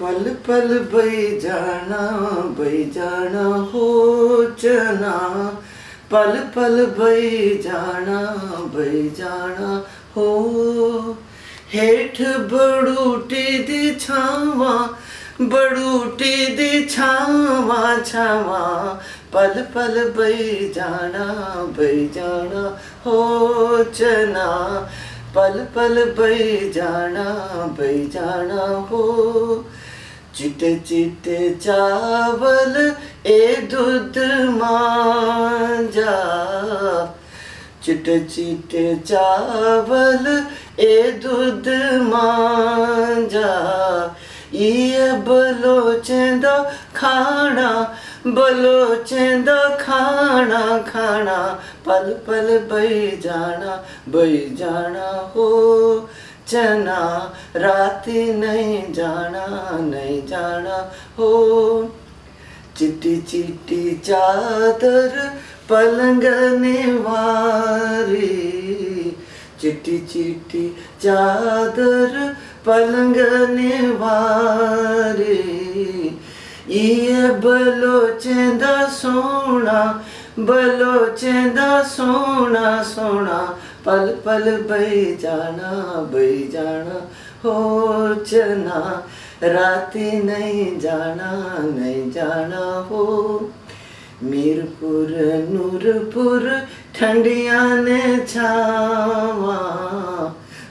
पल पल बई जाना बई जाना हो चना पल पल बई जाना बई जाना हो हेठ बड़ूटी दी छावा बड़ूटी दी छावा छावा पल पल बई जाना बई जाना हो चना पल पल बई जाना बई जाना हो चिटे चिटे चावल ए दूध मांजा चिटे चिटे चावल ए दूध मांजा ये बलोचें दा खाना बलोचें दा खाना खाना पल पल बई जाना बई जाना हो چن راتی چِٹی چِٹ چدر پلنٛگ نی وارِ چِٹی چیٖٹی چدر پلنٛگ نی وار بلوچ سون بلوچ سون سوَو पल पल बई जाना बई जाना हो चना राती नहीं जाना नहीं जाना हो मीरपुर नूरपुर ठंडिया ने छावा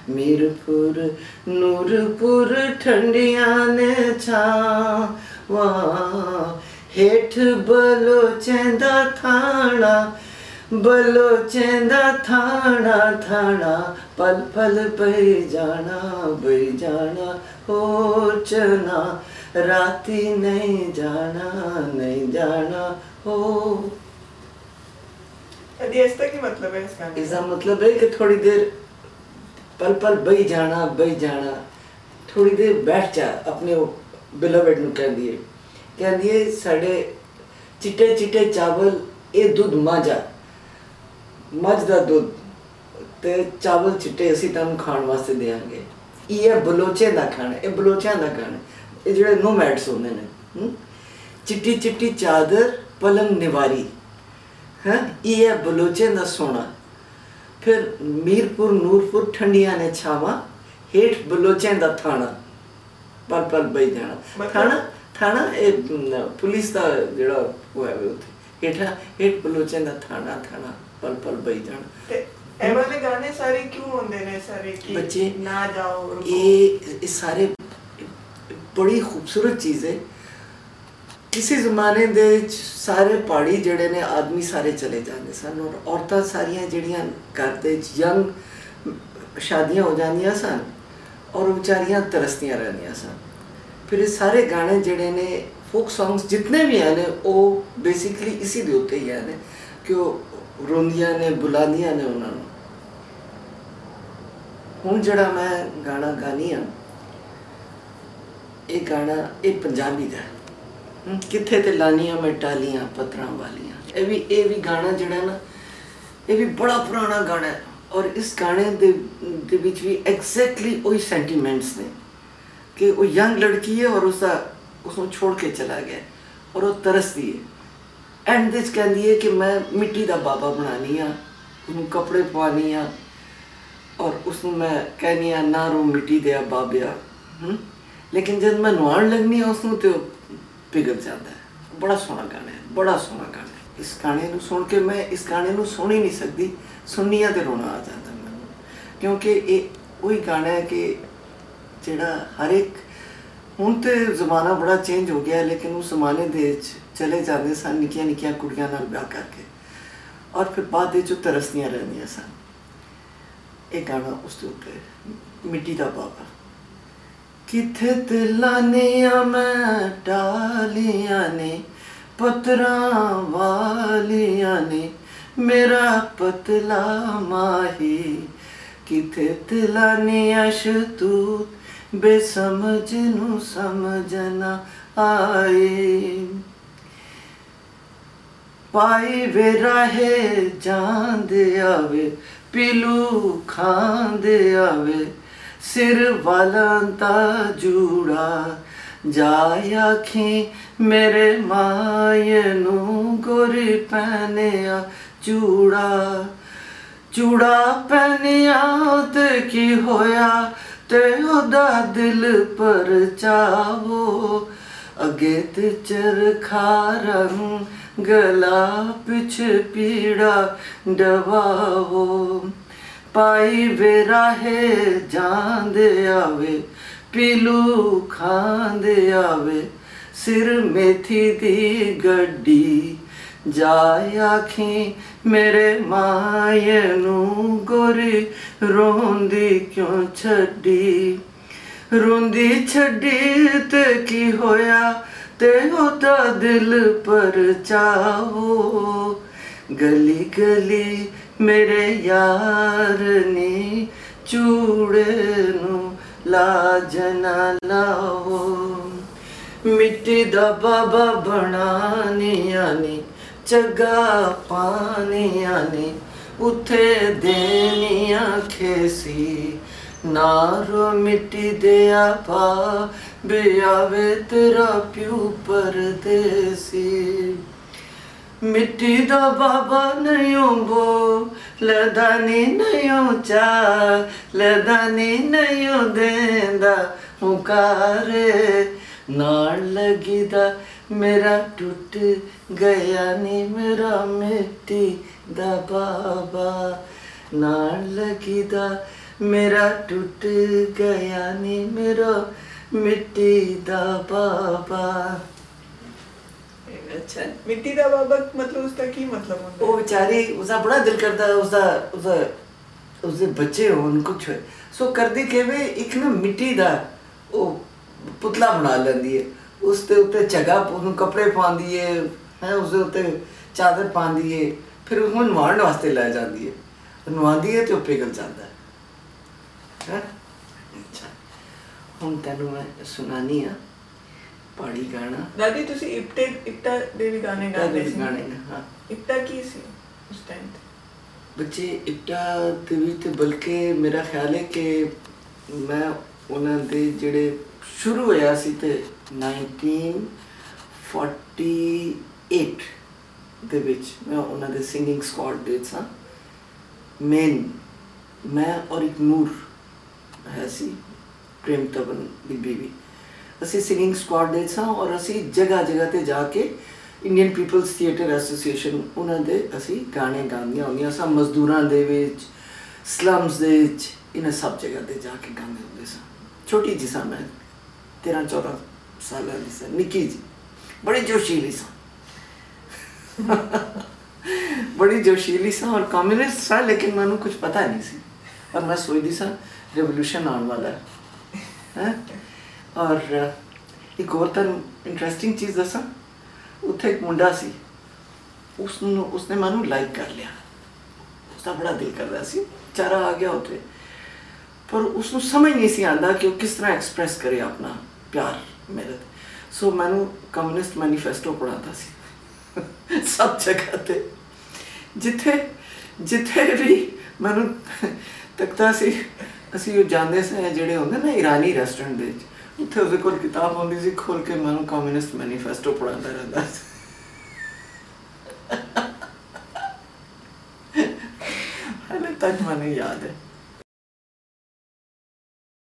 मीरपुर नूरपुर ठंडिया ने छावा हेठ बलोचें दा थाना बलोचें दा थाना थाना पल पल बई जाना बई जाना हो चना राती नहीं जाना नहीं जाना हो यदि ऐसा की मतलब है इस गाने इसका मतलब है कि थोड़ी देर पल पल बई जाना बई जाना थोड़ी देर बैठ जा अपने ਬਿਲੋਵਡ ਨੂੰ ਕਹਿੰਦੀ ਹੈ ਕਹਿੰਦੀ ਹੈ ਸਾਡੇ ਚਿੱਟੇ ਚਿੱਟੇ ਚਾਵਲ ਇਹ ਦੁੱਧ ਮਾਝਾ مج دُ چا چِٹے بلوچ بلوچ یہِ چِٹی چِٹی چادر پلم نوارِ ہا یہِ بلوچی سونا فرپ نوٗرپ ٹھنٛڈِیا ہوچی دان پٔچ دَہ تھا پُلِس تہِ ہیٹھ ہیٹھ بلوچی پل پلت سارِڈ یاد سر بِچاریا ترست رلانٛد ہا گاڑِ پَنابی گٔے تہٕ لَیِنۍ مےٚ ٹالی پتران والی گاڑِ نَہ پَران گاڑِ اور گاڈن ایگزیکٹلی سینٹِمینٹس نہ ینٛگ لڑکی اور چھو چلگ ترسٕنۍ اینٛڈ چھِ کیٛاہ دی کہِ مےٚ مِٹی دابا بناون کپڑے پیٚنہِ اور مےٚ کہ نو مِٹی دِیا بابیا لیکن جان لگن اوس بِگڑٕنۍ بڑا سوہ گاڈٕ بڑا سوہ گاس گاے سُہ کہِ مےٚ أسۍ گاڈن سُہ نہ سکوٗل سنن تہٕ روزان مےٚ کیوں کہِ وۄنۍ گاڑِ کہِ جڑا ہرکُنہِ زمانہ بڑا چینج ہیکن زمان ਚਲੇ ਜਾਂਦੇ ਸਨ ਨਿੱਕੀਆਂ ਨਿੱਕੀਆਂ ਕੁੜੀਆਂ ਨਾਲ ਵਿਆਹ ਕਰਕੇ ਔਰ ਫਿਰ ਬਾਅਦ ਵਿੱਚ ਉਹ ਤਰਸਦੀਆਂ ਰਹਿੰਦੀਆਂ ਸਨ ਇਹ ਗਾਣਾ ਉਸ ਦੇ ਉੱਤੇ ਮਿੱਟੀ ਦਾ ਬਾਬਾ ਕਿੱਥੇ ਤਿਲਾਨੀਆਂ ਮੈਂ ਡਾਲੀਆਂ ਨੇ ਪਤਰਾਂ ਵਾਲੀਆਂ ਨੇ ਮੇਰਾ ਪਤਲਾ ਮਾਹੀ ਕਿੱਥੇ ਤਿਲਾਨੀਆਂ ਸ਼ਤੂ ਬੇਸਮਝ ਨੂੰ ਸਮਝਣਾ ਆਏ پاید پِلوٗاند سر وال چوٗڑا کی مےٚ ما نہ چوٗڑا چوٗڑا پہن تہٕ کیٛاہ تہٕ دِل پر چو چر خا ریڑا ڈباو پایہ آو दी गड्डी آو سر میتھ جیا مےٚ ما گوری رو چھ ری چھو تُہۍ دِل پَرو گٔلی گٔلی مےٚ یار نِچوٗن لاجن لا مِٹید بابا بنان نی جگا پانہِ اتھ دن کھیسی رو مِٹی دیا پا بیا پیٚو پَرد مِٹی دابا نیٚو بو لدان نِیو چا لدان دان لگان میان ٹُٹ گَیا ما نا لگان مےٚ ٹُوٹ گٔیے مِٹی مطلب بِچاری بڑا دِل کَر بچے کُس سو کَرٕنۍ کہ وٕنۍکٮ۪ن مِٹی پتلا بناو جگہ کپڑے پیٚیہِ ہا چادر پٲدٕ فروٗ نوارن لویہِ تہٕ پِگل پاڑِ گاڈٕ دَدٕ تُہۍ اِبٹا اِٹاے گاٹہٕ بہٕ تہٕ بلکہِ مےٚ خیال کہِ مےٚ دوٚپ شُرۍ سایٹیٖن فوٹوگ سکوڈ دَ مےٚ میٚن بی اَسہِ سکوڈ سَہ اور اَسہِ جگہ جگہ تہِ جکن پیپلس تھٹر ایسو تہِ اسہِ گاڑِ گزدوٗر سلمس اِن سَب جگہ تہِ جاے ہوٚن سان ٲسۍ سُہ ترہ چوداہ سالان سکی بڑے شیٖلی سُہ شیٖلی سر کمِس سیکن مےٚ کُس پتہ مےٚ سوچٕی سان اِنٹرسٹِنٛگ چیٖز دَان مُڈا مےٚ لایک کَر لیٚکھان باسان دِل کَرہ ایٚکسپرٛس کَر سو میٚنسٹ مینیفیسٹو پی سَب جگہ تہِ جتھے جگاہ ਅਸੀਂ ਉਹ ਜਾਂਦੇ ਸੀ ਜਿਹੜੇ ਹੁੰਦੇ ਨੇ ਇਰਾਨੀ ਰੈਸਟੋਰੈਂਟ ਦੇ ਉੱਥੇ ਉਹ ਕੋਲ ਕਿਤਾਬ ਹੁੰਦੀ ਸੀ ਖੋਲ ਕੇ ریسٹورنٹ ਕਮਿਊਨਿਸਟ ਮੈਨੀਫੈਸਟੋ سُہ ਰਹਿੰਦਾ ਸੀ। ਹਲੇ ਤੱਕ ਮੈਨੂੰ ਯਾਦ ਹੈ।